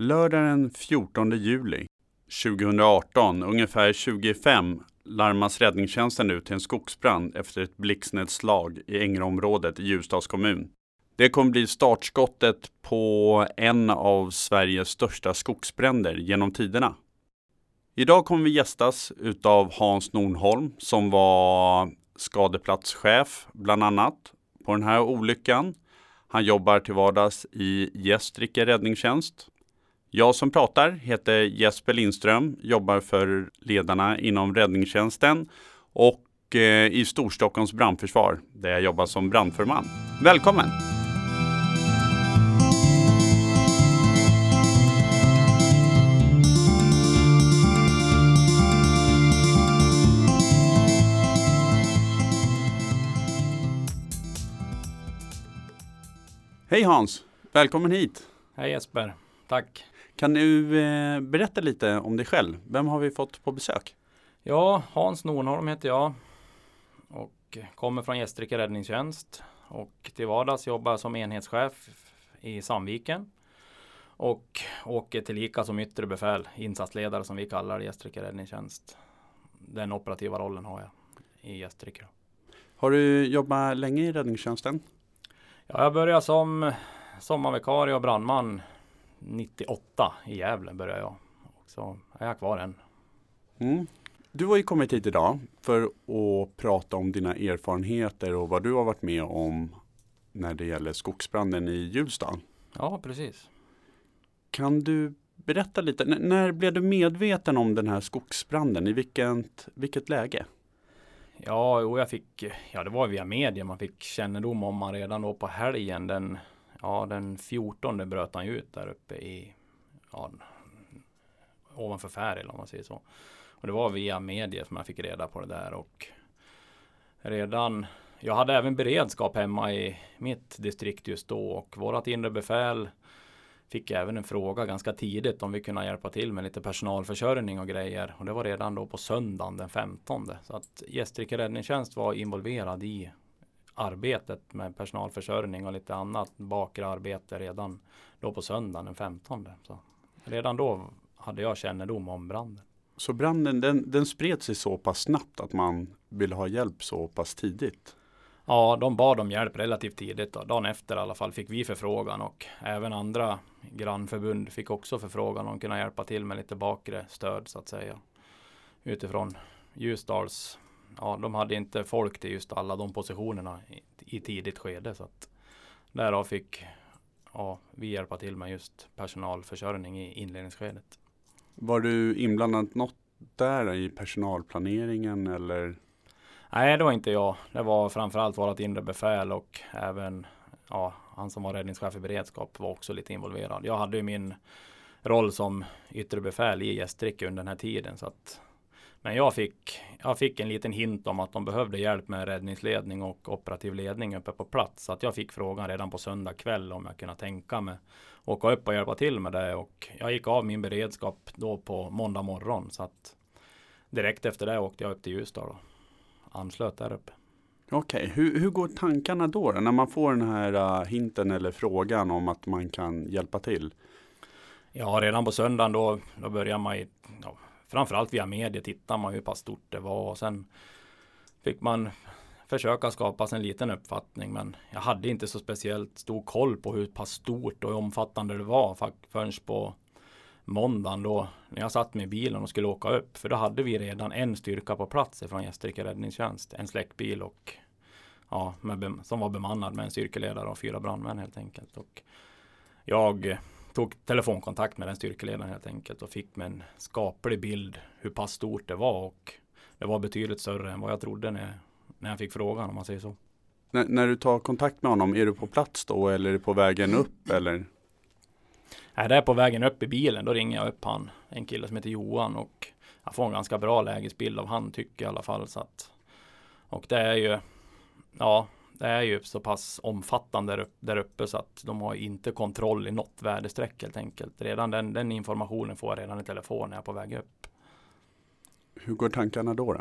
Lördag den 14 juli 2018, ungefär 25, larmas räddningstjänsten ut till en skogsbrand efter ett blixtnedslag i Ängraområdet i Ljusdals kommun. Det kommer bli startskottet på en av Sveriges största skogsbränder genom tiderna. Idag kommer vi gästas utav Hans Nornholm som var skadeplatschef bland annat på den här olyckan. Han jobbar till vardags i Gästrike räddningstjänst. Jag som pratar heter Jesper Lindström, jobbar för ledarna inom räddningstjänsten och eh, i Storstockholms brandförsvar där jag jobbar som brandförman. Välkommen! Hej Hans! Välkommen hit! Hej Jesper! Tack! Kan du eh, berätta lite om dig själv? Vem har vi fått på besök? Ja, Hans Nornholm heter jag och kommer från Gästrike räddningstjänst och till vardags jobbar som enhetschef i Sandviken och åker tillika som yttre befäl, insatsledare som vi kallar Gästrike räddningstjänst. Den operativa rollen har jag i Gästrike. Har du jobbat länge i räddningstjänsten? Ja, jag började som sommarvikarie och brandman 98 i Gävle började jag. Och så är jag kvar än. Mm. Du har ju kommit hit idag för att prata om dina erfarenheter och vad du har varit med om när det gäller skogsbranden i Hjulsdal. Ja, precis. Kan du berätta lite, N när blev du medveten om den här skogsbranden? I vilket, vilket läge? Ja, jag fick, ja det var via media man fick kännedom om man redan då på helgen den, ja den 14 bröt han ut där uppe i, ja, ovanför Färil om man säger så. Och det var via media som jag fick reda på det där och redan, jag hade även beredskap hemma i mitt distrikt just då och vårat inre befäl fick även en fråga ganska tidigt om vi kunde hjälpa till med lite personalförsörjning och grejer. Och det var redan då på söndagen den 15. Så att Gästrike räddningstjänst var involverad i arbetet med personalförsörjning och lite annat bakre arbete redan då på söndagen den 15. Så redan då hade jag kännedom om branden. Så branden den, den spred sig så pass snabbt att man ville ha hjälp så pass tidigt? Ja, de bad om hjälp relativt tidigt. Då. Dagen efter i alla fall fick vi förfrågan och även andra grannförbund fick också förfrågan om att kunna hjälpa till med lite bakre stöd så att säga. Utifrån Ljusdals, ja de hade inte folk till just alla de positionerna i, i tidigt skede så att därav fick ja, vi hjälpa till med just personalförsörjning i inledningsskedet. Var du inblandad något där i personalplaneringen eller? Nej, det var inte jag. Det var framförallt vårt inre befäl och även ja, han som var räddningschef i beredskap var också lite involverad. Jag hade ju min roll som yttre befäl i Gästrike under den här tiden. Så att, men jag fick, jag fick en liten hint om att de behövde hjälp med räddningsledning och operativ ledning uppe på plats. Så att jag fick frågan redan på söndag kväll om jag kunde tänka mig åka upp och hjälpa till med det. Och jag gick av min beredskap då på måndag morgon. Så att direkt efter det åkte jag upp till Ljusdal och anslöt där uppe. Okej, okay. hur, hur går tankarna då, då? När man får den här uh, hinten eller frågan om att man kan hjälpa till? Ja, redan på söndagen då, då börjar man ju, ja, framförallt via media tittar man hur pass stort det var och sen fick man försöka skapa sig en liten uppfattning men jag hade inte så speciellt stor koll på hur pass stort och omfattande det var förrän på måndagen då när jag satt med bilen och skulle åka upp. För då hade vi redan en styrka på plats från Gästrike räddningstjänst. En släckbil och ja, med, som var bemannad med en styrkeledare och fyra brandmän helt enkelt. Och jag tog telefonkontakt med den styrkeledaren helt enkelt och fick med en skaplig bild hur pass stort det var och det var betydligt större än vad jag trodde när, när jag fick frågan om man säger så. N när du tar kontakt med honom, är du på plats då eller är du på vägen upp eller? Är det på vägen upp i bilen, då ringer jag upp han, en kille som heter Johan och jag får en ganska bra lägesbild av han tycker jag i alla fall. Så att, och det är ju, ja, det är ju så pass omfattande där uppe, där uppe så att de har inte kontroll i något väderstreck helt enkelt. Redan den, den informationen får jag redan i telefon när jag är på väg upp. Hur går tankarna då? då?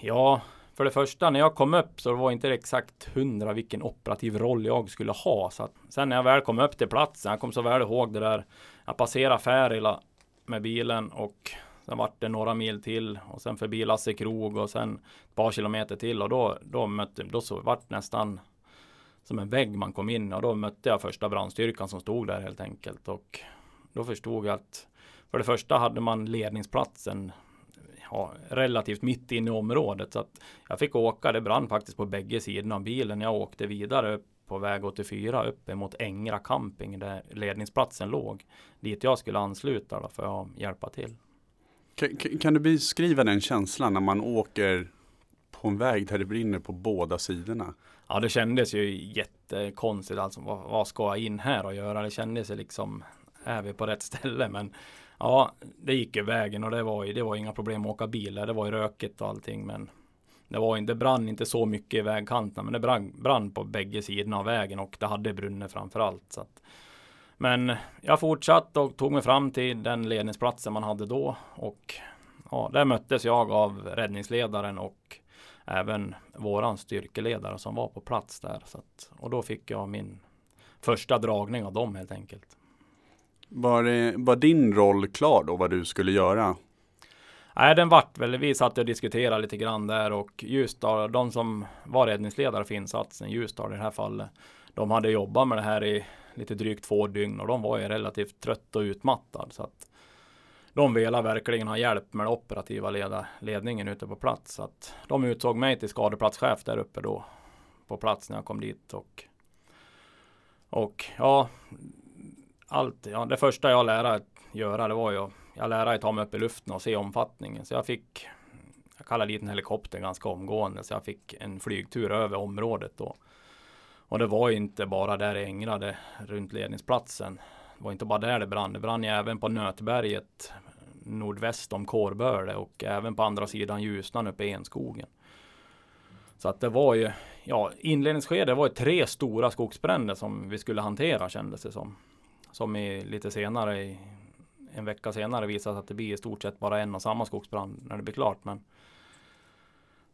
Ja, för det första när jag kom upp så var inte det exakt hundra vilken operativ roll jag skulle ha. Så att, sen när jag väl kom upp till platsen, jag kom så väl ihåg det där. Jag passerade Färila med bilen och sen vart det några mil till och sen förbi Lasse Krog och sen ett par kilometer till och då, då mötte, då så vart nästan som en vägg man kom in och då mötte jag första brandstyrkan som stod där helt enkelt och då förstod jag att för det första hade man ledningsplatsen ja, relativt mitt inne i området. Så att jag fick åka, det brann faktiskt på bägge sidorna av bilen. Jag åkte vidare upp på väg 84 upp emot Ängra camping där ledningsplatsen låg. Dit jag skulle ansluta då för att hjälpa till. Kan, kan du beskriva den känslan när man åker på en väg där det brinner på båda sidorna? Ja, det kändes ju jättekonstigt. Alltså, vad, vad ska jag in här och göra? Det kändes liksom, är vi på rätt ställe? Men Ja, det gick ju vägen och det var ju, det var inga problem att åka bil. Det var ju rökigt och allting. Men det, var, det brann inte så mycket i vägkanterna. Men det brann, brann på bägge sidorna av vägen och det hade brunnit framför allt. Så att, men jag fortsatte och tog mig fram till den ledningsplatsen man hade då. Och ja, där möttes jag av räddningsledaren och även våran styrkeledare som var på plats där. Så att, och då fick jag min första dragning av dem helt enkelt. Var, det, var din roll klar då, vad du skulle göra? Nej, den vart väl. Vi satt och diskuterade lite grann där och Ljusdal, de som var räddningsledare för insatsen, Ljusdal i det här fallet, de hade jobbat med det här i lite drygt två dygn och de var ju relativt trött och utmattad. Så att de ville verkligen ha hjälp med den operativa leda, ledningen ute på plats. Så att de utsåg mig till skadeplatschef där uppe då på plats när jag kom dit. Och, och ja, allt, ja, det första jag lärde att göra det var ju jag lärde att ta mig upp i luften och se omfattningen. Så jag fick, jag kallar dit en helikopter ganska omgående, så jag fick en flygtur över området då. Och det var inte bara där det ängrade runt ledningsplatsen. Det var inte bara där det brann. Det brann ju även på Nötberget nordväst om Kårböle och även på andra sidan Ljusnan uppe i Enskogen. Så att det var ju, ja inledningsskedet var ju tre stora skogsbränder som vi skulle hantera kändes det som. Som i, lite senare, i, en vecka senare visade att det blir i stort sett bara en och samma skogsbrand när det blir klart. Men,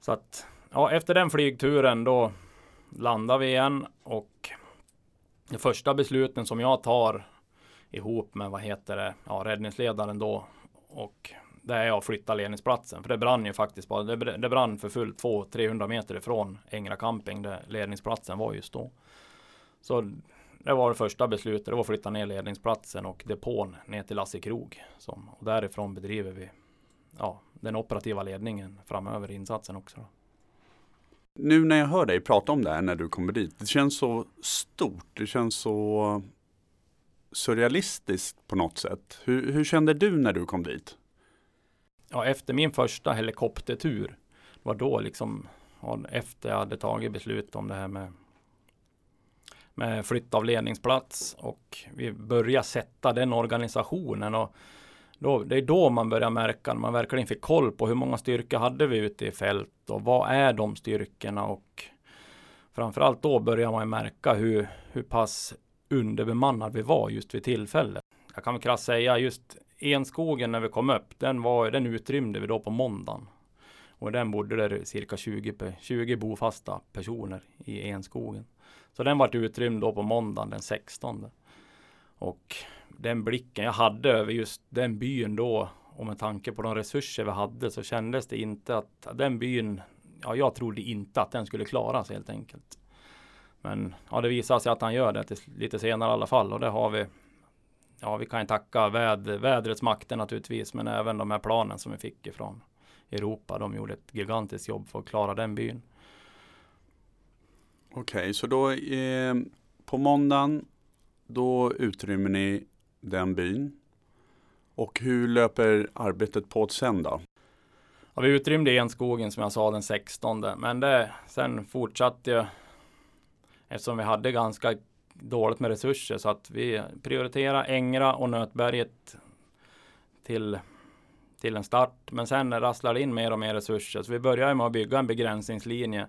så att ja, efter den flygturen då landar vi igen och de första besluten som jag tar ihop med vad heter det, ja, räddningsledaren då och det är att flytta ledningsplatsen. För det brann ju faktiskt bara, det, det brann för fullt 200-300 meter ifrån Ängra camping där ledningsplatsen var just då. Så det var det första beslutet. Det var att flytta ner ledningsplatsen och depån ner till Lasse Krog. Som, och därifrån bedriver vi ja, den operativa ledningen framöver i insatsen också. Då. Nu när jag hör dig prata om det här när du kommer dit. Det känns så stort. Det känns så surrealistiskt på något sätt. Hur, hur kände du när du kom dit? Ja, efter min första helikoptertur. var då liksom efter jag hade tagit beslut om det här med med flytt av ledningsplats och vi började sätta den organisationen. Och då, det är då man börjar märka, när man verkligen fick koll på hur många styrkor hade vi ute i fält och vad är de styrkorna och framförallt då börjar man märka hur, hur pass underbemannad vi var just vid tillfället. Jag kan väl krasst säga just Enskogen när vi kom upp, den, var, den utrymde vi då på måndagen. Och i den bodde det cirka 20, 20 bofasta personer i Enskogen. Så den vart utrymd då på måndagen den 16. Och den blicken jag hade över just den byn då och med tanke på de resurser vi hade så kändes det inte att den byn, ja jag trodde inte att den skulle klara sig helt enkelt. Men ja, det visar sig att han gör det lite senare i alla fall och det har vi. Ja, vi kan ju tacka väd, vädrets makter naturligtvis, men även de här planen som vi fick ifrån Europa. De gjorde ett gigantiskt jobb för att klara den byn. Okej, okay, så då eh, på måndagen då utrymmer ni den byn. Och hur löper arbetet på sen då? Ja, vi utrymde Enskogen som jag sa den 16. Men det, sen fortsatte jag eftersom vi hade ganska dåligt med resurser så att vi prioriterade Ängra och Nötberget till, till en start. Men sen rasslade in mer och mer resurser. Så vi började med att bygga en begränsningslinje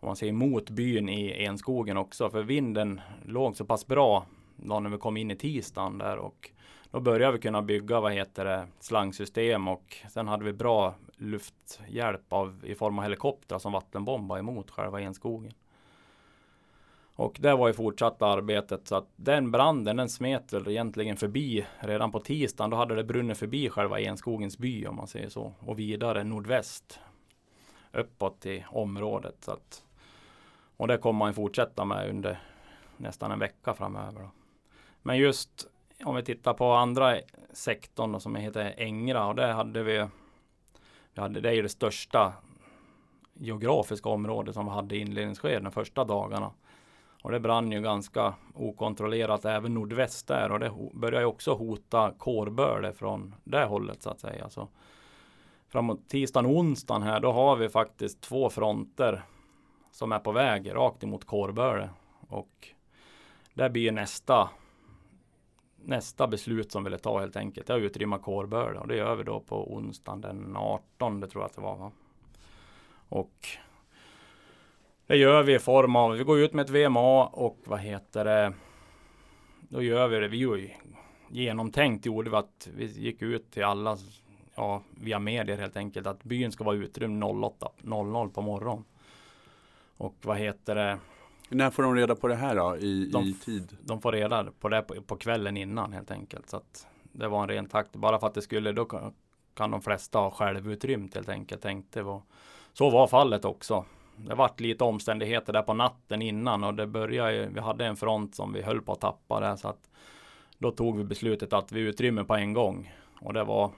om man säger mot byn i Enskogen också. För vinden låg så pass bra Dagen när vi kom in i tisdagen där och då började vi kunna bygga, vad heter det, slangsystem och sen hade vi bra lufthjälp av, i form av helikoptrar som vattenbombade emot själva enskogen. Och det var ju fortsatta arbetet så att den branden den smet väl egentligen förbi redan på tisdagen. Då hade det brunnit förbi själva Enskogens by om man säger så och vidare nordväst uppåt i området. Så att, och det kommer man fortsätta med under nästan en vecka framöver. Då. Men just om vi tittar på andra sektorn då, som heter Ängra och där hade vi, vi hade, det är ju det största geografiska området som vi hade i inledningsskedet de första dagarna. Och det brann ju ganska okontrollerat även nordväst där och det börjar ju också hota kårböle från det hållet så att säga. Så framåt tisdagen och onsdagen här då har vi faktiskt två fronter som är på väg rakt emot Kårböle. Och det blir nästa nästa beslut som vi ville ta helt enkelt. Det är att utrymma Kårböle och det gör vi då på onsdagen den 18 det tror jag att det var. Va? Och det gör vi i form av, vi går ut med ett VMA och vad heter det? Då gör vi det, vi ju genomtänkt gjorde vi att vi gick ut till alla, ja via medier helt enkelt, att byn ska vara utrymd 08.00 på morgonen. Och vad heter det? När får de reda på det här då i, de, i tid? De får reda på det på, på, kvällen innan helt enkelt. Så att det var en ren takt. Bara för att det skulle, då kan, kan de flesta ha självutrymt helt enkelt. Tänkte var. Så var fallet också det vart lite omständigheter där på natten innan och det började ju, vi hade en front som vi höll på att tappa där så att då tog vi beslutet att vi utrymmer på en gång och det var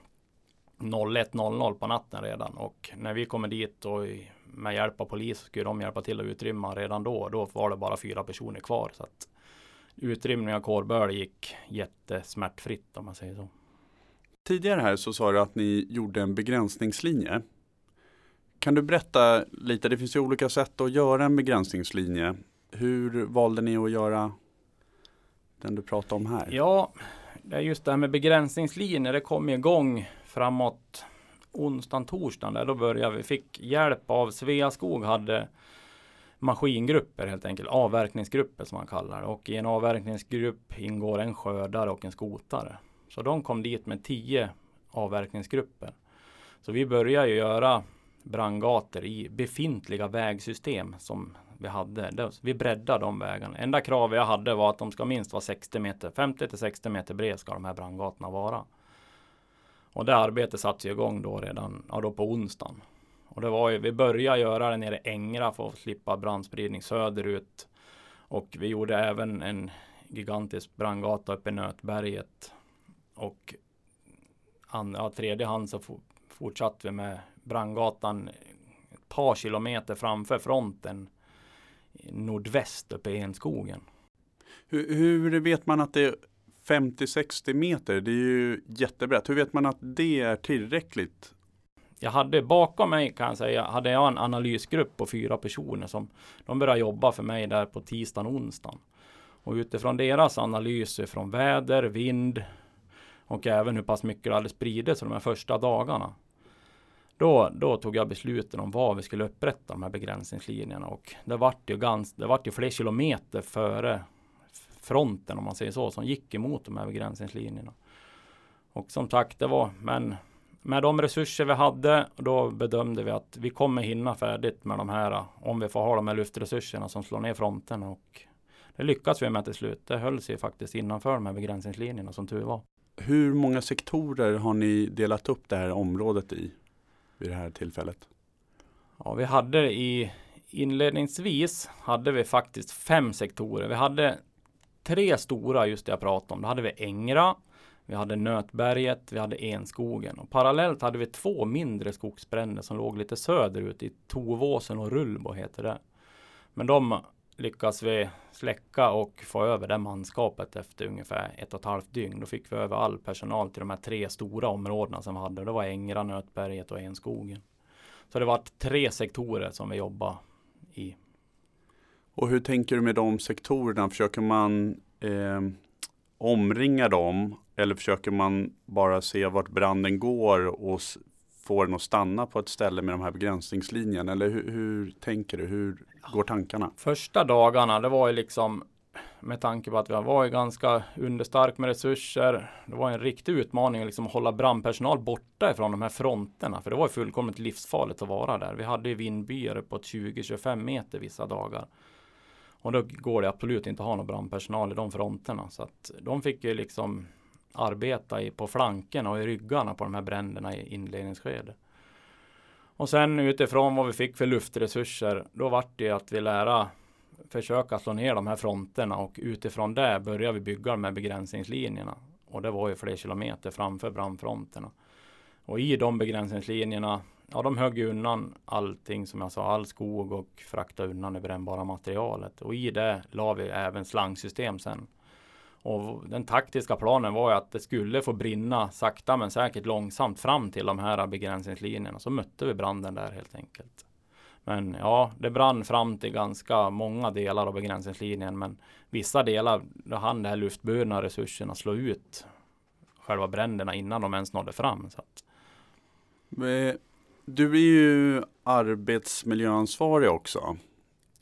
01.00 på natten redan och när vi kommer dit och med hjälp av polis skulle de hjälpa till att utrymma redan då. Då var det bara fyra personer kvar så att utrymning av Kårböle gick jättesmärtfritt om man säger så. Tidigare här så sa du att ni gjorde en begränsningslinje kan du berätta lite, det finns ju olika sätt att göra en begränsningslinje. Hur valde ni att göra den du pratar om här? Ja, det är just det här med begränsningslinjer. Det kom igång framåt onsdagen, torsdagen. Där då började vi. Fick hjälp av Sveaskog hade maskingrupper helt enkelt. Avverkningsgrupper som man kallar det. Och i en avverkningsgrupp ingår en skördare och en skotare. Så de kom dit med tio avverkningsgrupper. Så vi började ju göra brandgator i befintliga vägsystem som vi hade. Vi breddade de vägarna. Enda krav jag hade var att de ska minst vara 60 meter, 50 till 60 meter bred ska de här brandgatorna vara. Och det arbetet sattes igång då redan ja, då på onsdagen. Och det var ju, vi började göra det nere i Ängra för att slippa brandspridning söderut. Och vi gjorde även en gigantisk brandgata uppe i Nötberget. Och an, ja, tredje hand så fortsatte vi med brandgatan ett par kilometer framför fronten nordväst uppe i Enskogen. Hur, hur vet man att det 50-60 meter? Det är ju jättebrett. Hur vet man att det är tillräckligt? Jag hade bakom mig kan jag säga, hade jag en analysgrupp på fyra personer som de började jobba för mig där på tisdagen och onsdagen. Och utifrån deras analyser från väder, vind och även hur pass mycket det hade spridit sig de här första dagarna då, då tog jag besluten om var vi skulle upprätta de här begränsningslinjerna och det vart ju, gans, det vart ju fler kilometer före fronten om man säger så som gick emot de här begränsningslinjerna. Och som sagt, det var, men med de resurser vi hade, då bedömde vi att vi kommer hinna färdigt med de här om vi får ha de här luftresurserna som slår ner fronten och det lyckades vi med till slut. Det höll sig faktiskt innanför de här begränsningslinjerna som tur var. Hur många sektorer har ni delat upp det här området i? vid det här tillfället? Ja, vi hade i inledningsvis hade vi faktiskt fem sektorer. Vi hade tre stora, just det jag pratade om. Då hade vi Ängra, vi hade Nötberget, vi hade Enskogen och parallellt hade vi två mindre skogsbränder som låg lite söderut i Tovåsen och Rullbo heter det. Men de lyckas vi släcka och få över det manskapet efter ungefär ett och ett halvt dygn. Då fick vi över all personal till de här tre stora områdena som vi hade. Det var Ängra, Nötberget och Enskogen. Så det var tre sektorer som vi jobbade i. Och hur tänker du med de sektorerna? Försöker man eh, omringa dem eller försöker man bara se vart branden går och få den att stanna på ett ställe med de här begränsningslinjerna? Eller hur, hur tänker du? Hur går tankarna? Första dagarna, det var ju liksom med tanke på att vi var ganska understark med resurser. Det var en riktig utmaning liksom att hålla brandpersonal borta ifrån de här fronterna. För det var fullkomligt livsfarligt att vara där. Vi hade vindbyar uppåt 20-25 meter vissa dagar. Och då går det absolut inte att ha någon brandpersonal i de fronterna. Så att de fick ju liksom arbeta i, på flankerna och i ryggarna på de här bränderna i inledningsskedet. Och sen utifrån vad vi fick för luftresurser, då vart det att vi lära försöka slå ner de här fronterna och utifrån det började vi bygga de här begränsningslinjerna. Och det var ju fler kilometer framför brandfronterna. Och i de begränsningslinjerna, ja de högg undan allting som jag sa, all skog och fraktade undan det brännbara materialet. Och i det la vi även slangsystem sen. Och den taktiska planen var ju att det skulle få brinna sakta men säkert långsamt fram till de här begränsningslinjerna. Så mötte vi branden där helt enkelt. Men ja, det brann fram till ganska många delar av begränsningslinjen. Men vissa delar, då hann de här luftburna resurserna slå ut själva bränderna innan de ens nådde fram. Så att. Du är ju arbetsmiljöansvarig också.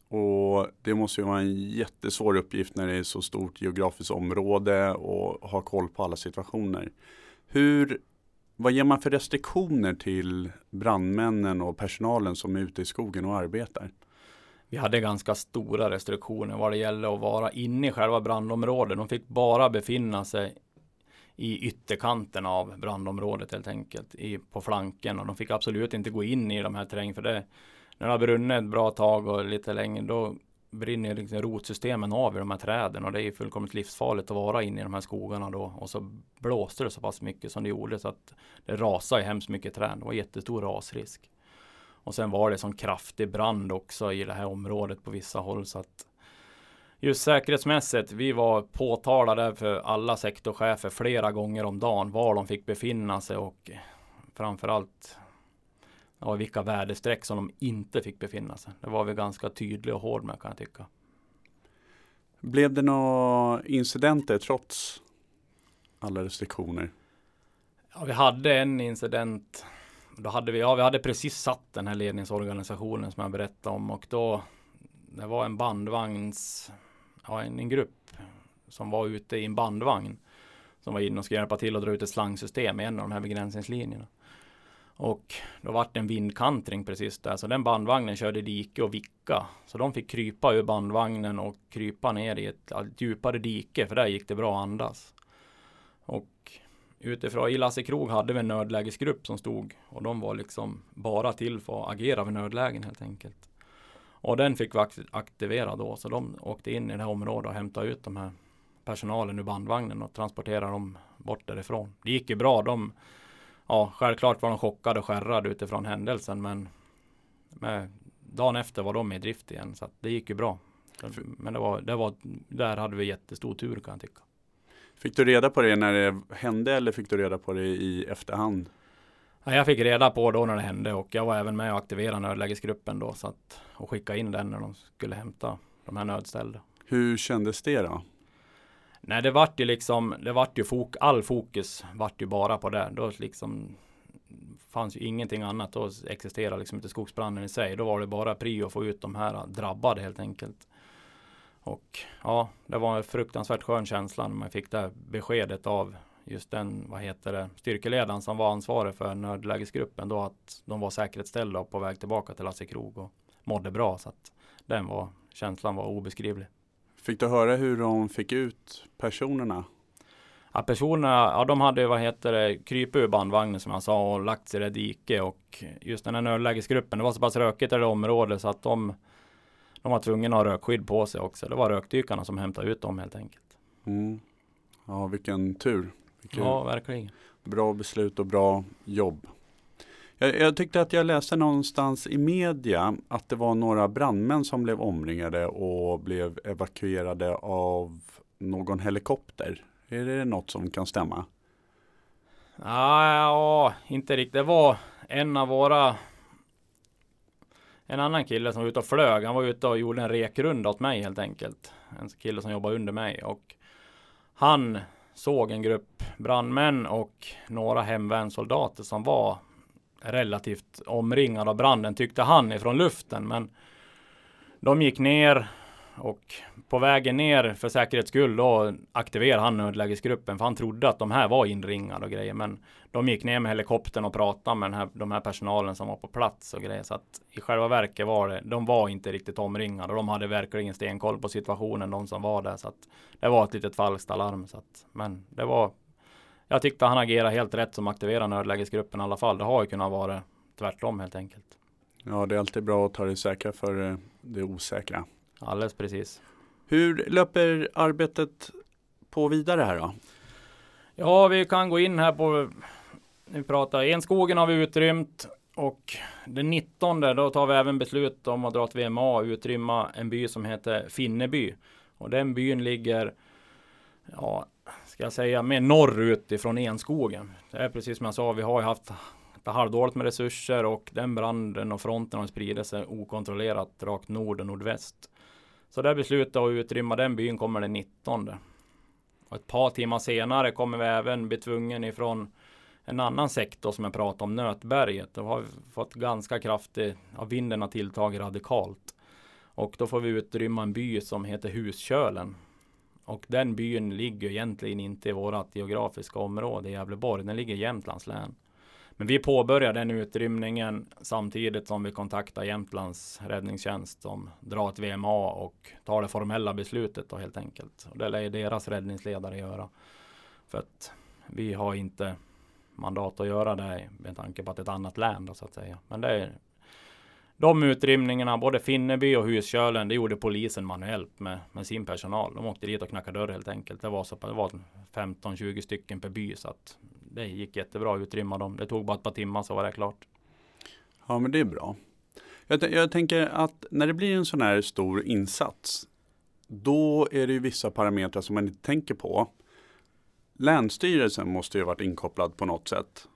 Och det måste ju vara en jättesvår uppgift när det är så stort geografiskt område och ha koll på alla situationer. Hur, vad ger man för restriktioner till brandmännen och personalen som är ute i skogen och arbetar? Vi hade ganska stora restriktioner vad det gäller att vara inne i själva brandområdet. De fick bara befinna sig i ytterkanten av brandområdet helt enkelt, i, på flanken och de fick absolut inte gå in i de här terrängen för det när det har brunnit ett bra tag och lite längre då brinner liksom rotsystemen av i de här träden och det är fullkomligt livsfarligt att vara inne i de här skogarna då och så blåste det så pass mycket som det gjorde så att det rasade hemskt mycket träd. Det var jättestor rasrisk. Och sen var det sån kraftig brand också i det här området på vissa håll så att just säkerhetsmässigt, vi var påtalade för alla sektorchefer flera gånger om dagen var de fick befinna sig och framförallt ja, vilka väderstreck som de inte fick befinna sig. Det var vi ganska tydlig och hård med kan jag tycka. Blev det några incidenter trots alla restriktioner? Ja, vi hade en incident. Då hade vi, ja, vi hade precis satt den här ledningsorganisationen som jag berättade om och då det var en bandvagns, ja, en, en grupp som var ute i en bandvagn som var inne och skulle hjälpa till att dra ut ett slangsystem i en av de här begränsningslinjerna. Och då vart det en vindkantring precis där. Så den bandvagnen körde dike och vicka. Så de fick krypa ur bandvagnen och krypa ner i ett, ett djupare dike. För där gick det bra att andas. Och utifrån, i Lasse Krog hade vi en nödlägesgrupp som stod. Och de var liksom bara till för att agera vid nödlägen helt enkelt. Och den fick vi aktivera då. Så de åkte in i det här området och hämtade ut de här personalen ur bandvagnen och transporterade dem bort därifrån. Det gick ju bra. De ja, självklart var de chockade och skärrade utifrån händelsen, men med, dagen efter var de i drift igen, så det gick ju bra. Men det var, det var, där hade vi jättestor tur kan jag tycka. Fick du reda på det när det hände eller fick du reda på det i efterhand? Ja, jag fick reda på då när det hände och jag var även med och aktiverade nödlägesgruppen då så att, och skicka in den när de skulle hämta de här nödställda. Hur kändes det då? Nej, det vart ju liksom, det vart ju fok, all fokus vart ju bara på det. Då liksom fanns ju ingenting annat. Då existerade liksom inte skogsbranden i sig. Då var det bara prio att få ut de här drabbade helt enkelt. Och ja, det var en fruktansvärt skön känsla när man fick det beskedet av just den, vad heter det, styrkeledaren som var ansvarig för nödlägesgruppen då att de var säkerhetsställda och på väg tillbaka till Lasse Krog och mådde bra. Så att den var, känslan var obeskrivlig. Fick du höra hur de fick ut personerna? Ja, personerna, ja de hade vad heter det, krypit ur bandvagnen som jag sa och lagt sig i det diket och just den här nödlägesgruppen, det var så pass rökigt i det området så att de, de var tvungna att ha rökskydd på sig också. Det var rökdykarna som hämtade ut dem helt enkelt. Mm. Ja, vilken tur. Vilken ja, verkligen. Bra beslut och bra jobb. Jag, jag, tyckte att jag läste någonstans i media att det var några brandmän som blev omringade och blev evakuerade av någon helikopter. Är det något som kan stämma? Ah, ja, inte riktigt. Det var en av våra en annan kille som var ute och flög. Han var ute och gjorde en rekrunda åt mig helt enkelt. En kille som jobbar under mig och han såg en grupp brandmän och några hemvärnssoldater som var relativt omringade av branden tyckte han ifrån luften. Men de gick ner Och på vägen ner för säkerhets skull då aktiverade han nödlägesgruppen för han trodde att de här var inringade och grejer. Men de gick ner med helikoptern och pratade med den här, de här personalen som var på plats och grejer. Så att i själva verket var det, de var inte riktigt omringade och de hade verkligen stenkoll på situationen, de som var där. Så att det var ett litet falskt alarm. Så att, men det var, jag tyckte han agerade helt rätt som aktiverade nödlägesgruppen i alla fall. Det har ju kunnat vara tvärtom helt enkelt. Ja, det är alltid bra att ta det säkra för det osäkra. Alldeles precis. Hur löper arbetet på vidare här då? Ja, vi kan gå in här på vi pratar enskogen har vi utrymt och den 19 då tar vi även beslut om att dra till VMA och utrymma en by som heter Finneby. Och den byn ligger, ja, ska jag säga, mer norrut ifrån Enskogen. Det är precis som jag sa, vi har ju haft halvdåligt med resurser och den branden och fronten har spridit sig okontrollerat rakt nord och nordväst. Så det beslutet att utrymma den byn kommer den 19. Och ett par timmar senare kommer vi även bli tvungen ifrån en annan sektor som jag pratade om, Nötberget. Då har vi fått ganska kraftig ja, vinden har tilltagit radikalt. Och då får vi utrymma en by som heter Huskölen. Och den byn ligger egentligen inte i vårt geografiska område i Gävleborg. Den ligger i Jämtlands län. Men vi påbörjar den utrymningen samtidigt som vi kontaktar Jämtlands räddningstjänst som drar ett VMA och tar det formella beslutet då helt enkelt. Och det lär deras räddningsledare göra. För att vi har inte mandat att göra det med tanke på att det är ett annat län då, så att säga. Men det är de utrymningarna, både Finneby och Huskölen, det gjorde polisen manuellt med, med sin personal. De åkte dit och knackade dörr helt enkelt. Det var, så, det var 15-20 stycken per by så att det gick jättebra att utrymma dem. Det tog bara ett par timmar så var det klart. Ja, men det är bra. Jag, jag tänker att när det blir en sån här stor insats, då är det ju vissa parametrar som man inte tänker på. Länsstyrelsen måste ju varit inkopplad på något sätt.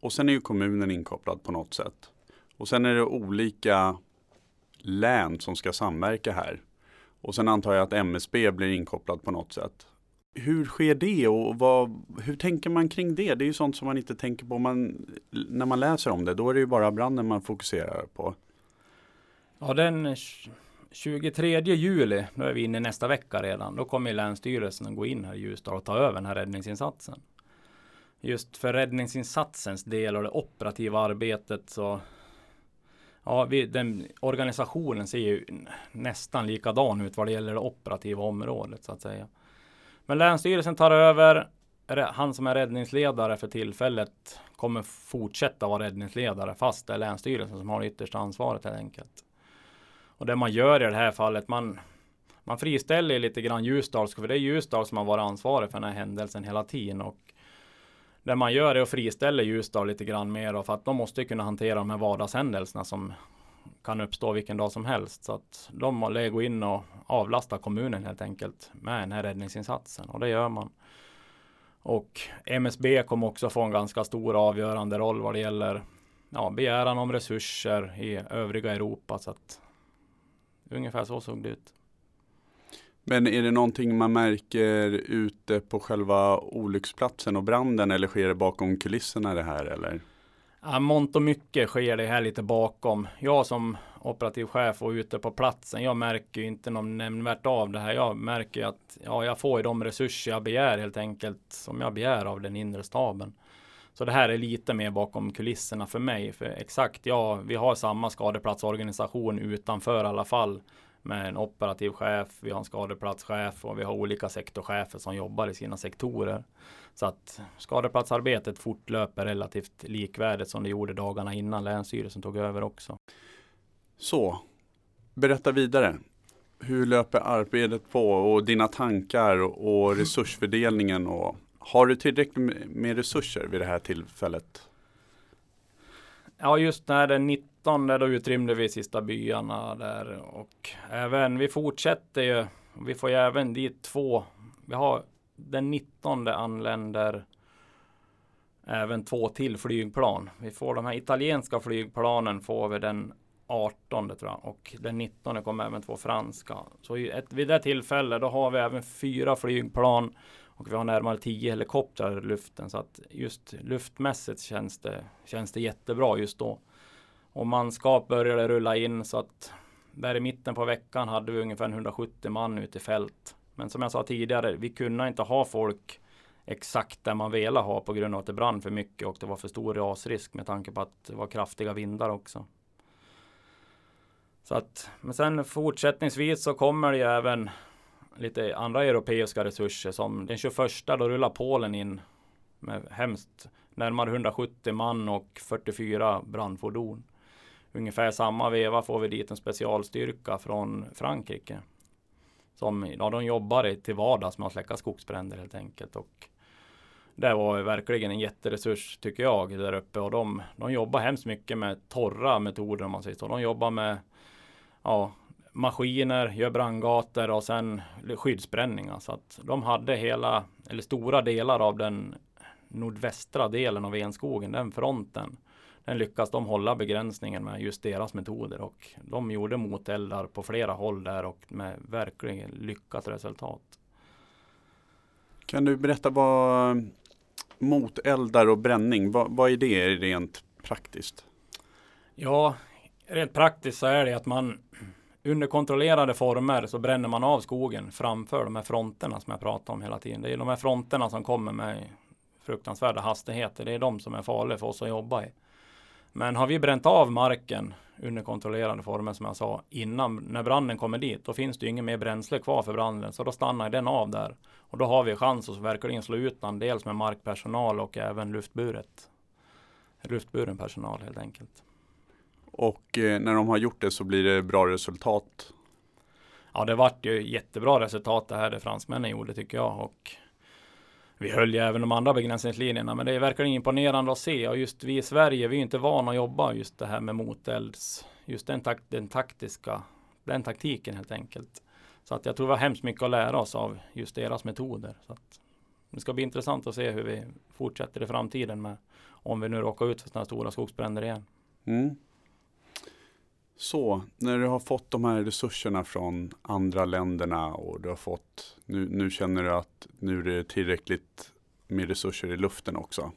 Och sen är ju kommunen inkopplad på något sätt. Och sen är det olika län som ska samverka här. Och sen antar jag att MSB blir inkopplad på något sätt. Hur sker det och vad, hur tänker man kring det? Det är ju sånt som man inte tänker på man, när man läser om det. Då är det ju bara branden man fokuserar på. Ja, den 23 juli, då är vi inne nästa vecka redan. Då kommer Länsstyrelsen att gå in här i Ljusdal och ta över den här räddningsinsatsen. Just för räddningsinsatsens del och det operativa arbetet så Ja, vi, den, organisationen ser ju nästan likadan ut vad det gäller det operativa området så att säga. Men Länsstyrelsen tar över. Han som är räddningsledare för tillfället kommer fortsätta vara räddningsledare fast det är Länsstyrelsen som har det yttersta ansvaret helt enkelt. Och det man gör i det här fallet, man, man friställer lite grann Ljusdals för det är Ljusdal som har varit ansvarig för den här händelsen hela tiden. Och det man gör är att friställa Ljusdal lite grann mer för att de måste kunna hantera de här vardagshändelserna som kan uppstå vilken dag som helst. Så att de måste gå in och avlasta kommunen helt enkelt med den här räddningsinsatsen och det gör man. Och MSB kommer också få en ganska stor avgörande roll vad det gäller ja, begäran om resurser i övriga Europa. Så att ungefär så såg det ut. Men är det någonting man märker ute på själva olycksplatsen och branden eller sker det bakom kulisserna det här eller? Ja, mångt och mycket sker det här lite bakom. Jag som operativ chef och ute på platsen, jag märker ju inte någon nämnvärt av det här. Jag märker att ja, jag får ju de resurser jag begär helt enkelt, som jag begär av den inre staben. Så det här är lite mer bakom kulisserna för mig. För exakt, ja, vi har samma skadeplatsorganisation utanför i alla fall med en operativ chef, vi har en skadeplatschef och vi har olika sektorchefer som jobbar i sina sektorer. Så att skadeplatsarbetet fortlöper relativt likvärdigt som det gjorde dagarna innan Länsstyrelsen tog över också. Så, berätta vidare. Hur löper arbetet på och dina tankar och resursfördelningen och har du tillräckligt med resurser vid det här tillfället? Ja, just när den 19 då utrymde vi sista byarna där och även vi fortsätter ju. Vi får ju även dit två. Vi har den 19 anländer även två till flygplan. Vi får de här italienska flygplanen får vi den 18 tror jag och den 19 kommer även två franska. Så ett, vid det tillfället då har vi även fyra flygplan och vi har närmare 10 helikoptrar i luften så att just luftmässigt känns det, känns det jättebra just då. Och manskap började rulla in så att där i mitten på veckan hade vi ungefär 170 man ute i fält. Men som jag sa tidigare, vi kunde inte ha folk exakt där man ville ha på grund av att det brann för mycket och det var för stor rasrisk med tanke på att det var kraftiga vindar också. Så att, men sen fortsättningsvis så kommer det ju även lite andra europeiska resurser som den 21 då rullar Polen in med hemskt närmare 170 man och 44 brandfordon. Ungefär samma veva får vi dit en specialstyrka från Frankrike. Som, ja, de jobbar till vardags med att släcka skogsbränder helt enkelt. Och det var verkligen en jätteresurs tycker jag där uppe. Och de, de jobbar hemskt mycket med torra metoder om man säger så. De jobbar med ja, maskiner, gör brandgator och sen skyddsbränningar. Så att de hade hela, eller stora delar av den nordvästra delen av Enskogen, den fronten. Den lyckas de hålla begränsningen med just deras metoder och de gjorde moteldar på flera håll där och med verkligen lyckat resultat. Kan du berätta vad moteldar och bränning, vad, vad är det rent praktiskt? Ja, rent praktiskt så är det att man under kontrollerade former så bränner man av skogen framför de här fronterna som jag pratar om hela tiden. Det är de här fronterna som kommer med fruktansvärda hastigheter. Det är de som är farliga för oss att jobba i. Men har vi bränt av marken under kontrollerade former som jag sa innan när branden kommer dit, då finns det ju inget mer bränsle kvar för branden, så då stannar den av där. Och då har vi chans att verkligen slå ut den, dels med markpersonal och även luftburet. Luftburen personal helt enkelt. Och eh, när de har gjort det så blir det bra resultat? Ja, det vart ju jättebra resultat det här det fransmännen gjorde tycker jag. Och vi höll ju även de andra begränsningslinjerna, men det är verkligen imponerande att se. Och just vi i Sverige, vi är inte vana att jobba just det här med motelds, just den, tak den taktiska, den taktiken helt enkelt. Så att jag tror vi har hemskt mycket att lära oss av just deras metoder. Så att det ska bli intressant att se hur vi fortsätter i framtiden med om vi nu råkar ut för sådana stora skogsbränder igen. Mm. Så, när du har fått de här resurserna från andra länderna och du har fått, nu, nu känner du att nu är det tillräckligt med resurser i luften också.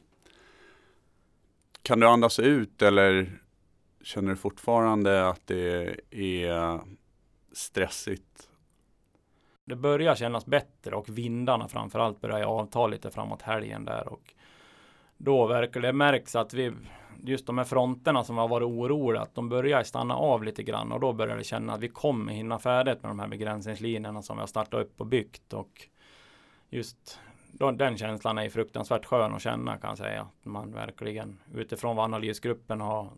Kan du andas ut eller känner du fortfarande att det är stressigt? Det börjar kännas bättre och vindarna framförallt börjar avta lite framåt helgen där och då verkar det märks att vi just de här fronterna som har varit oroliga, att de börjar stanna av lite grann och då börjar det känna att vi kommer hinna färdigt med de här begränsningslinjerna som vi har startat upp och byggt och just då, den känslan är fruktansvärt skön att känna kan jag säga. Att man verkligen utifrån vad analysgruppen har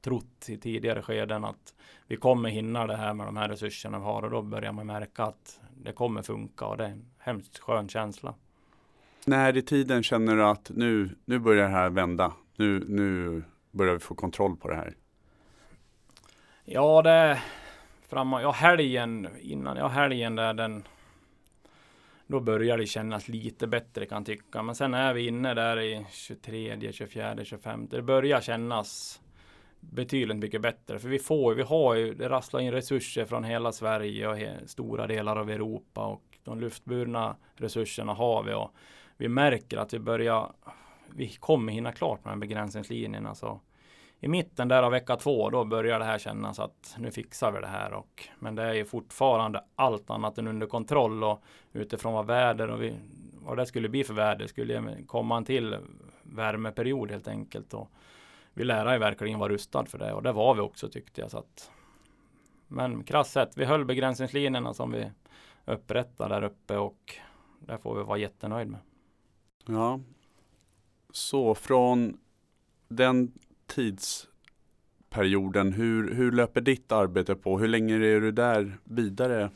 trott i tidigare skeden att vi kommer hinna det här med de här resurserna vi har och då börjar man märka att det kommer funka och det är en hemskt skön känsla. När i tiden känner du att nu, nu börjar det här vända? Nu, nu börjar vi få kontroll på det här. Ja, det framåt, ja helgen innan, ja helgen där den då börjar det kännas lite bättre kan tycka. Men sen är vi inne där i 23, 24, 25. Det börjar kännas betydligt mycket bättre. För vi får, vi har ju, det rasslar in resurser från hela Sverige och he, stora delar av Europa och de luftburna resurserna har vi och vi märker att vi börjar vi kommer hinna klart med begränsningslinjerna. Så I mitten där av vecka två, då börjar det här kännas att nu fixar vi det här. Och, men det är ju fortfarande allt annat än under kontroll och utifrån vad väder och vi, vad det skulle bli för väder skulle komma en till värmeperiod helt enkelt. Och vi lärare verkligen vara rustad för det och det var vi också tyckte jag. Så att, men krasst sett, vi höll begränsningslinjerna som vi upprättade där uppe och det får vi vara jättenöjd med. Ja, så från den tidsperioden, hur, hur löper ditt arbete på? Hur länge är du där vidare?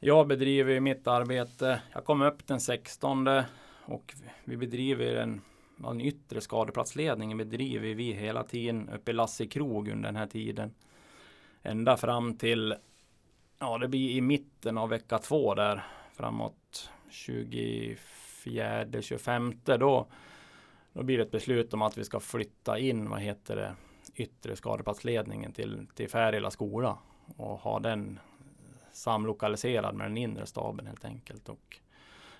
Jag bedriver mitt arbete. Jag kom upp den 16 och vi bedriver en, en yttre skadeplatsledning bedriver vi hela tiden uppe i Lasse krog under den här tiden. Ända fram till, ja det blir i mitten av vecka två där framåt 25. 24 25 då, då blir det ett beslut om att vi ska flytta in, vad heter det, yttre skadeplatsledningen till, till Färila skola och ha den samlokaliserad med den inre staben helt enkelt. Och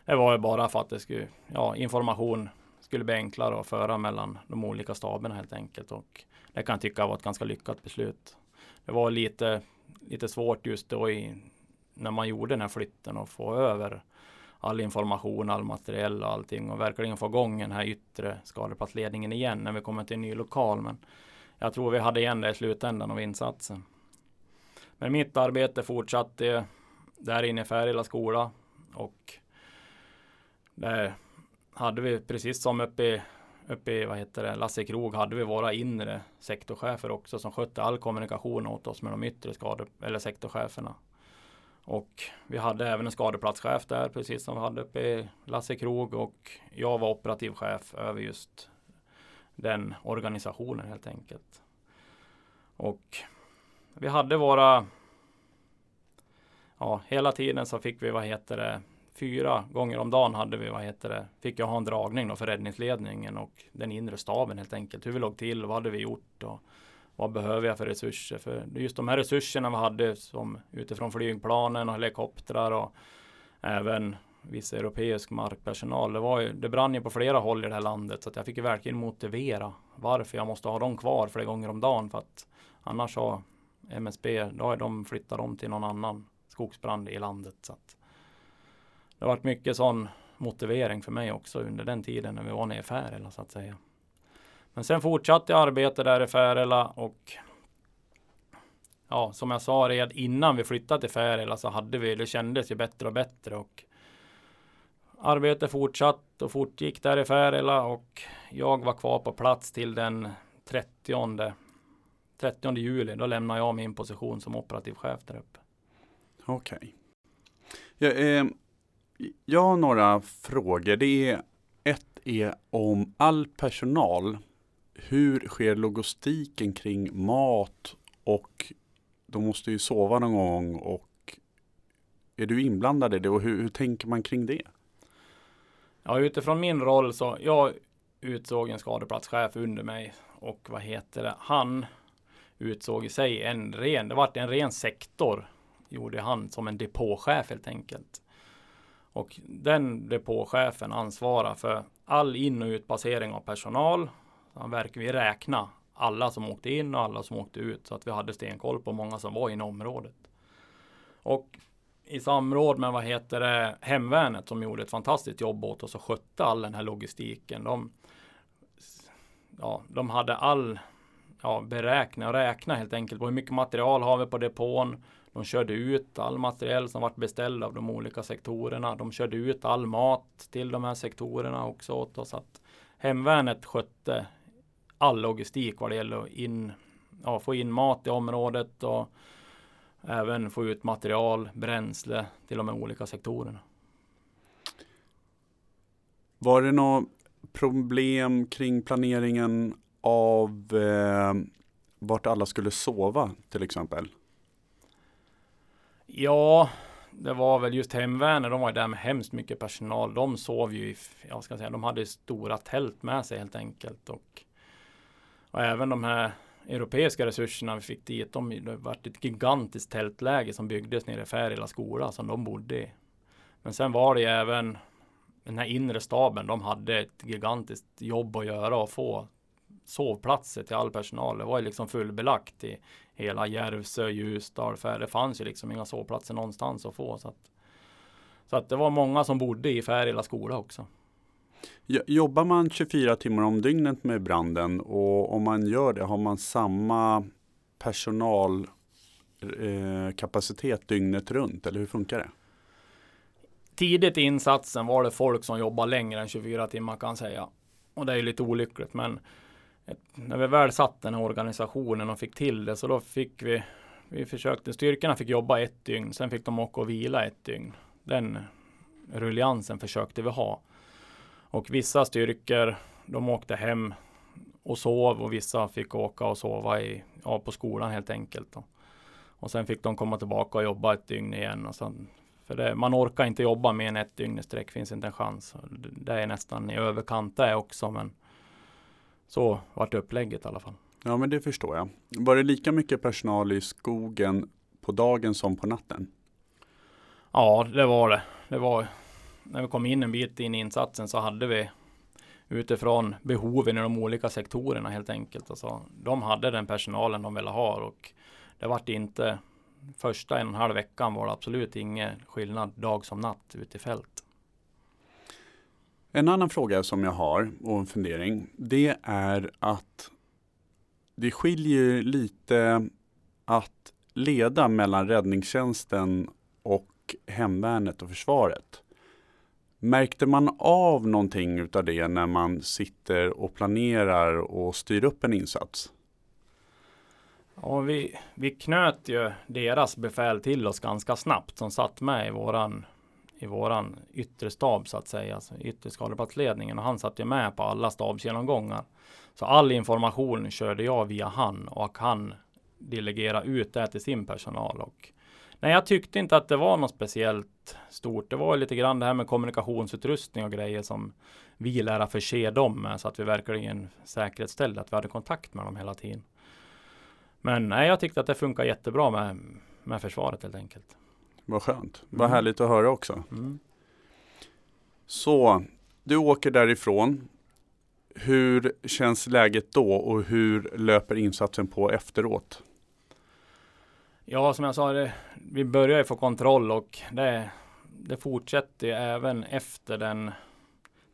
det var ju bara för att det skulle, ja, information skulle bli enklare att föra mellan de olika staberna helt enkelt. Och det kan jag tycka var ett ganska lyckat beslut. Det var lite lite svårt just då i, när man gjorde den här flytten och få över all information, all materiell och allting och verkligen få igång den här yttre skadeplatsledningen igen när vi kommer till en ny lokal. Men jag tror vi hade igen det i slutändan av insatsen. Men mitt arbete fortsatte där inne i Färila skola och där hade vi precis som uppe i, uppe i vad heter det, Lasse Krog hade vi våra inre sektorchefer också som skötte all kommunikation åt oss med de yttre skade, eller sektorcheferna. Och vi hade även en skadeplatschef där precis som vi hade uppe i Lasse Krog och jag var operativ chef över just den organisationen helt enkelt. Och vi hade våra Ja, hela tiden så fick vi, vad heter det, fyra gånger om dagen hade vi, vad heter det, fick jag ha en dragning då för räddningsledningen och den inre staben helt enkelt. Hur vi låg till, vad hade vi gjort och vad behöver jag för resurser? För just de här resurserna vi hade som utifrån flygplanen och helikoptrar och även viss europeisk markpersonal. Det, var ju, det brann ju på flera håll i det här landet så att jag fick ju verkligen motivera varför jag måste ha dem kvar flera gånger om dagen för att annars har MSB, då har de flyttat dem till någon annan skogsbrand i landet. Så att det har varit mycket sån motivering för mig också under den tiden när vi var nere i Färila så att säga. Men sen fortsatte jag arbeta där i Färila och ja, som jag sa redan innan vi flyttade till Färila så hade vi, det kändes ju bättre och bättre och arbetet fortsatt och fortgick där i Färila och jag var kvar på plats till den 30 30 juli. Då lämnade jag min position som operativ chef där uppe. Okej. Okay. Ja, eh, jag har några frågor. Det är ett är om all personal. Hur sker logistiken kring mat och de måste ju sova någon gång och är du inblandad i det och hur, hur tänker man kring det? Ja, utifrån min roll så jag utsåg en skadeplatschef under mig och vad heter det? Han utsåg i sig en ren, det vart en ren sektor gjorde han som en depåchef helt enkelt. Och den depåchefen ansvarar för all in och utpassering av personal. Han verkar vi räkna alla som åkte in och alla som åkte ut så att vi hade stenkoll på många som var inom området. Och i samråd med vad heter det, Hemvärnet som gjorde ett fantastiskt jobb åt oss och skötte all den här logistiken. De, ja, de hade all ja, beräkna och räkna helt enkelt på hur mycket material har vi på depån. De körde ut all material som varit beställd av de olika sektorerna. De körde ut all mat till de här sektorerna också åt oss. Att hemvärnet skötte all logistik vad det gäller att in, ja, få in mat i området och även få ut material, bränsle till de olika sektorerna. Var det något problem kring planeringen av eh, vart alla skulle sova till exempel? Ja, det var väl just hemvärnet. De var där med hemskt mycket personal. De sov ju i, jag ska säga, de hade stora tält med sig helt enkelt. Och, och även de här europeiska resurserna vi fick dit. De, det var ett gigantiskt tältläge som byggdes nere i Färila skola som de bodde i. Men sen var det ju även den här inre staben. De hade ett gigantiskt jobb att göra och få sovplatser till all personal. Det var ju liksom fullbelagt i hela Järvsö, Ljusdal. Färila. det fanns ju liksom inga sovplatser någonstans att få. Så att, så att det var många som bodde i Färila skola också. Jobbar man 24 timmar om dygnet med branden och om man gör det, har man samma personalkapacitet eh, dygnet runt eller hur funkar det? Tidigt i insatsen var det folk som jobbade längre än 24 timmar kan jag säga. Och det är ju lite olyckligt men när vi väl satt den här organisationen och fick till det så då fick vi vi försökte, styrkorna fick jobba ett dygn, sen fick de åka och vila ett dygn. Den rulliansen försökte vi ha. Och vissa styrkor, de åkte hem och sov och vissa fick åka och sova i, ja, på skolan helt enkelt. Då. Och sen fick de komma tillbaka och jobba ett dygn igen. Och sen, för det, man orkar inte jobba mer än ett dygn i sträck, finns inte en chans. Det är nästan i överkant det också, men så vart upplägget i alla fall. Ja, men det förstår jag. Var det lika mycket personal i skogen på dagen som på natten? Ja, det var det. Det var när vi kom in en bit in i insatsen så hade vi utifrån behoven i de olika sektorerna helt enkelt. Alltså, de hade den personalen de ville ha och det vart inte första en och en halv veckan var det absolut ingen skillnad dag som natt ute i fält. En annan fråga som jag har och en fundering det är att det skiljer lite att leda mellan räddningstjänsten och hemvärnet och försvaret. Märkte man av någonting utav det när man sitter och planerar och styr upp en insats? Ja, vi, vi knöt ju deras befäl till oss ganska snabbt som satt med i våran i våran yttre stab så att säga, alltså yttre skadeplatsledningen och han satt ju med på alla stabsgenomgångar. Så all information körde jag via han och han delegerade ut det till sin personal och Nej, jag tyckte inte att det var något speciellt stort. Det var lite grann det här med kommunikationsutrustning och grejer som vi lär förse dem med så att vi verkligen säkerställde att vi hade kontakt med dem hela tiden. Men nej, jag tyckte att det funkar jättebra med, med försvaret helt enkelt. Vad skönt. Vad mm. härligt att höra också. Mm. Så, du åker därifrån. Hur känns läget då och hur löper insatsen på efteråt? Ja, som jag sa, det, vi börjar ju få kontroll och det, det fortsätter även efter den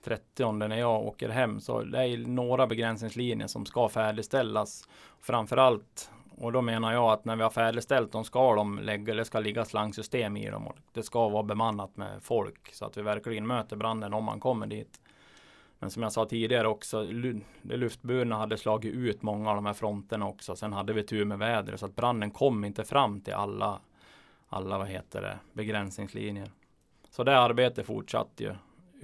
30 när jag åker hem. Så det är några begränsningslinjer som ska färdigställas. Framförallt, och då menar jag att när vi har färdigställt dem ska de lägga, det ska ligga slangsystem i dem. Och det ska vara bemannat med folk så att vi verkligen möter branden om man kommer dit. Men som jag sa tidigare också, det luftburna hade slagit ut många av de här fronterna också. Sen hade vi tur med vädret så att branden kom inte fram till alla, alla vad heter det, begränsningslinjer. Så det arbetet fortsatte ju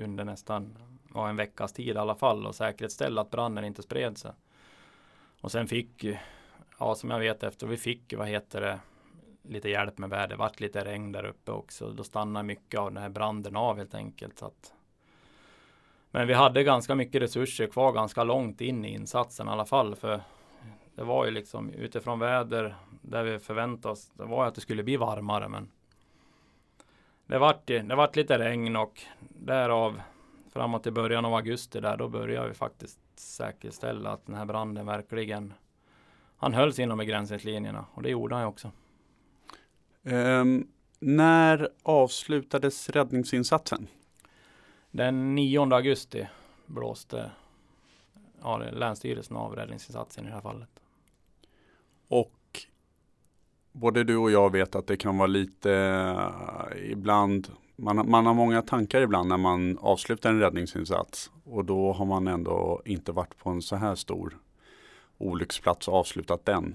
under nästan ja, en veckas tid i alla fall och säkerställa att branden inte spred sig. Och sen fick, ja som jag vet efter, vi fick vad heter det, lite hjälp med väder. Det vart lite regn där uppe också. Då stannade mycket av den här branden av helt enkelt. Så att men vi hade ganska mycket resurser kvar ganska långt in i insatsen i alla fall. För det var ju liksom utifrån väder där vi förväntade oss. Det var att det skulle bli varmare men det vart, det vart lite regn och därav framåt i början av augusti där då började vi faktiskt säkerställa att den här branden verkligen han höll sig inom begränsningslinjerna och det gjorde han ju också. Um, när avslutades räddningsinsatsen? Den 9 augusti blåste ja, Länsstyrelsen av räddningsinsatsen i det här fallet. Och både du och jag vet att det kan vara lite eh, ibland man, man har många tankar ibland när man avslutar en räddningsinsats och då har man ändå inte varit på en så här stor olycksplats och avslutat den.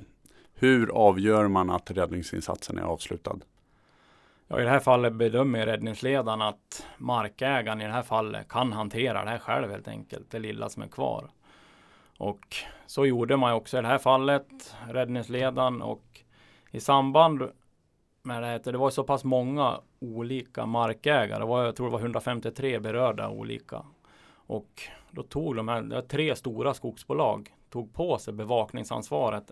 Hur avgör man att räddningsinsatsen är avslutad? Ja, I det här fallet bedömer räddningsledaren att markägaren i det här fallet kan hantera det här själv helt enkelt, det lilla som är kvar. Och så gjorde man också i det här fallet, räddningsledaren och i samband med det här, det var så pass många olika markägare, det var, jag tror det var 153 berörda olika. Och då tog de här, det var tre stora skogsbolag, tog på sig bevakningsansvaret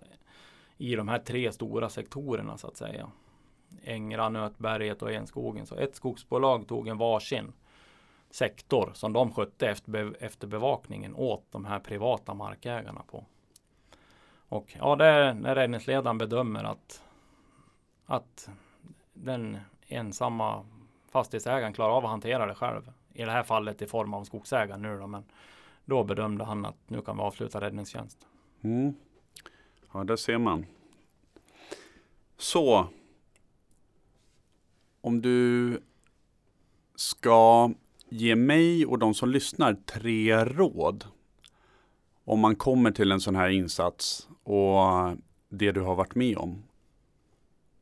i de här tre stora sektorerna så att säga. Ängra, Nötberget och Enskogen. Så ett skogsbolag tog en varsin sektor som de skötte efter, efter bevakningen åt de här privata markägarna på. Och ja, det är när räddningsledaren bedömer att, att den ensamma fastighetsägaren klarar av att hantera det själv. I det här fallet i form av skogsägaren nu då, men då bedömde han att nu kan vi avsluta räddningstjänst. Mm. Ja, det ser man. Så om du ska ge mig och de som lyssnar tre råd om man kommer till en sån här insats och det du har varit med om.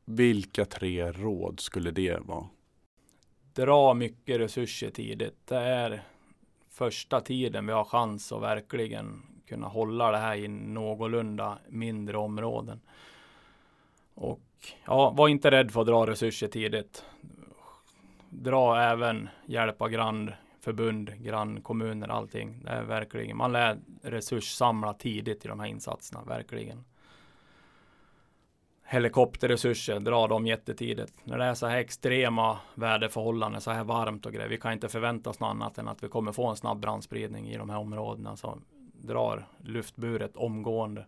Vilka tre råd skulle det vara? Dra mycket resurser tidigt. Det är första tiden vi har chans att verkligen kunna hålla det här i någorlunda mindre områden. Och ja, var inte rädd för att dra resurser tidigt. Dra även hjälp av grannförbund, grannkommuner, allting. Det är verkligen, man lär resurssamla tidigt i de här insatserna, verkligen. Helikopterresurser, dra dem jättetidigt. När det är så här extrema väderförhållanden, så här varmt och grejer. Vi kan inte förvänta oss något annat än att vi kommer få en snabb brandspridning i de här områdena. Så drar luftburet omgående.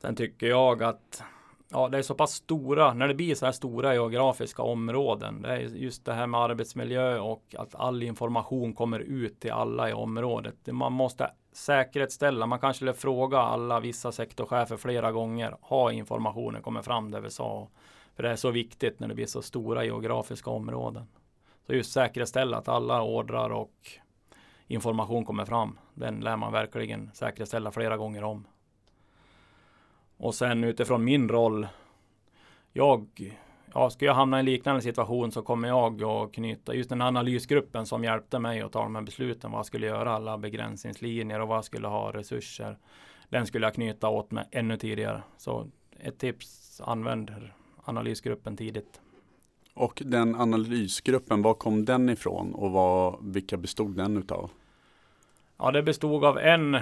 Sen tycker jag att ja, det är så pass stora, när det blir så här stora geografiska områden. Det är just det här med arbetsmiljö och att all information kommer ut till alla i området. Man måste säkerhetsställa, man kanske skulle fråga alla vissa sektorchefer flera gånger. Har informationen kommit fram det vi sa? För det är så viktigt när det blir så stora geografiska områden. Så just säkerställa att alla ordrar och information kommer fram. Den lär man verkligen säkerställa flera gånger om. Och sen utifrån min roll. Jag, ja, ska jag hamna i en liknande situation så kommer jag att knyta just den analysgruppen som hjälpte mig att ta de här besluten. Vad jag skulle göra, alla begränsningslinjer och vad jag skulle ha resurser. Den skulle jag knyta åt mig ännu tidigare. Så ett tips, använd analysgruppen tidigt. Och den analysgruppen, var kom den ifrån och vad, vilka bestod den utav? Ja, det bestod av en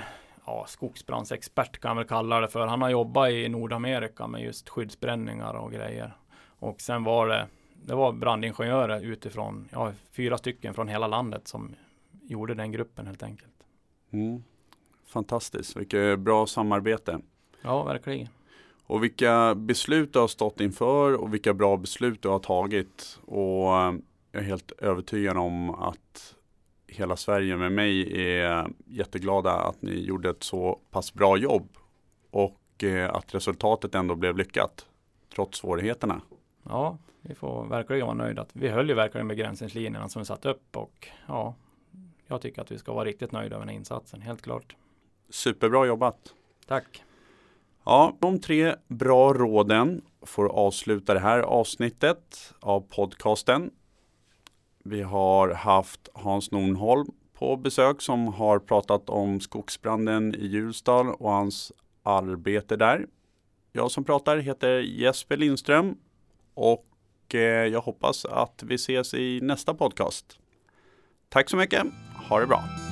ja, skogsbrandsexpert kan man väl kalla det för. Han har jobbat i Nordamerika med just skyddsbränningar och grejer. Och sen var det, det var brandingenjörer utifrån, ja, fyra stycken från hela landet som gjorde den gruppen helt enkelt. Mm. Fantastiskt, vilket bra samarbete. Ja, verkligen. Och vilka beslut du har stått inför och vilka bra beslut du har tagit. Och jag är helt övertygad om att hela Sverige med mig är jätteglada att ni gjorde ett så pass bra jobb och eh, att resultatet ändå blev lyckat trots svårigheterna. Ja, vi får verkligen vara nöjda. Vi höll ju verkligen begränsningslinjerna som vi satt upp och ja, jag tycker att vi ska vara riktigt nöjda med den insatsen, helt klart. Superbra jobbat! Tack! Ja, de tre bra råden får avsluta det här avsnittet av podcasten. Vi har haft Hans Nornholm på besök som har pratat om skogsbranden i Hjulsdal och hans arbete där. Jag som pratar heter Jesper Lindström och eh, jag hoppas att vi ses i nästa podcast. Tack så mycket. Ha det bra.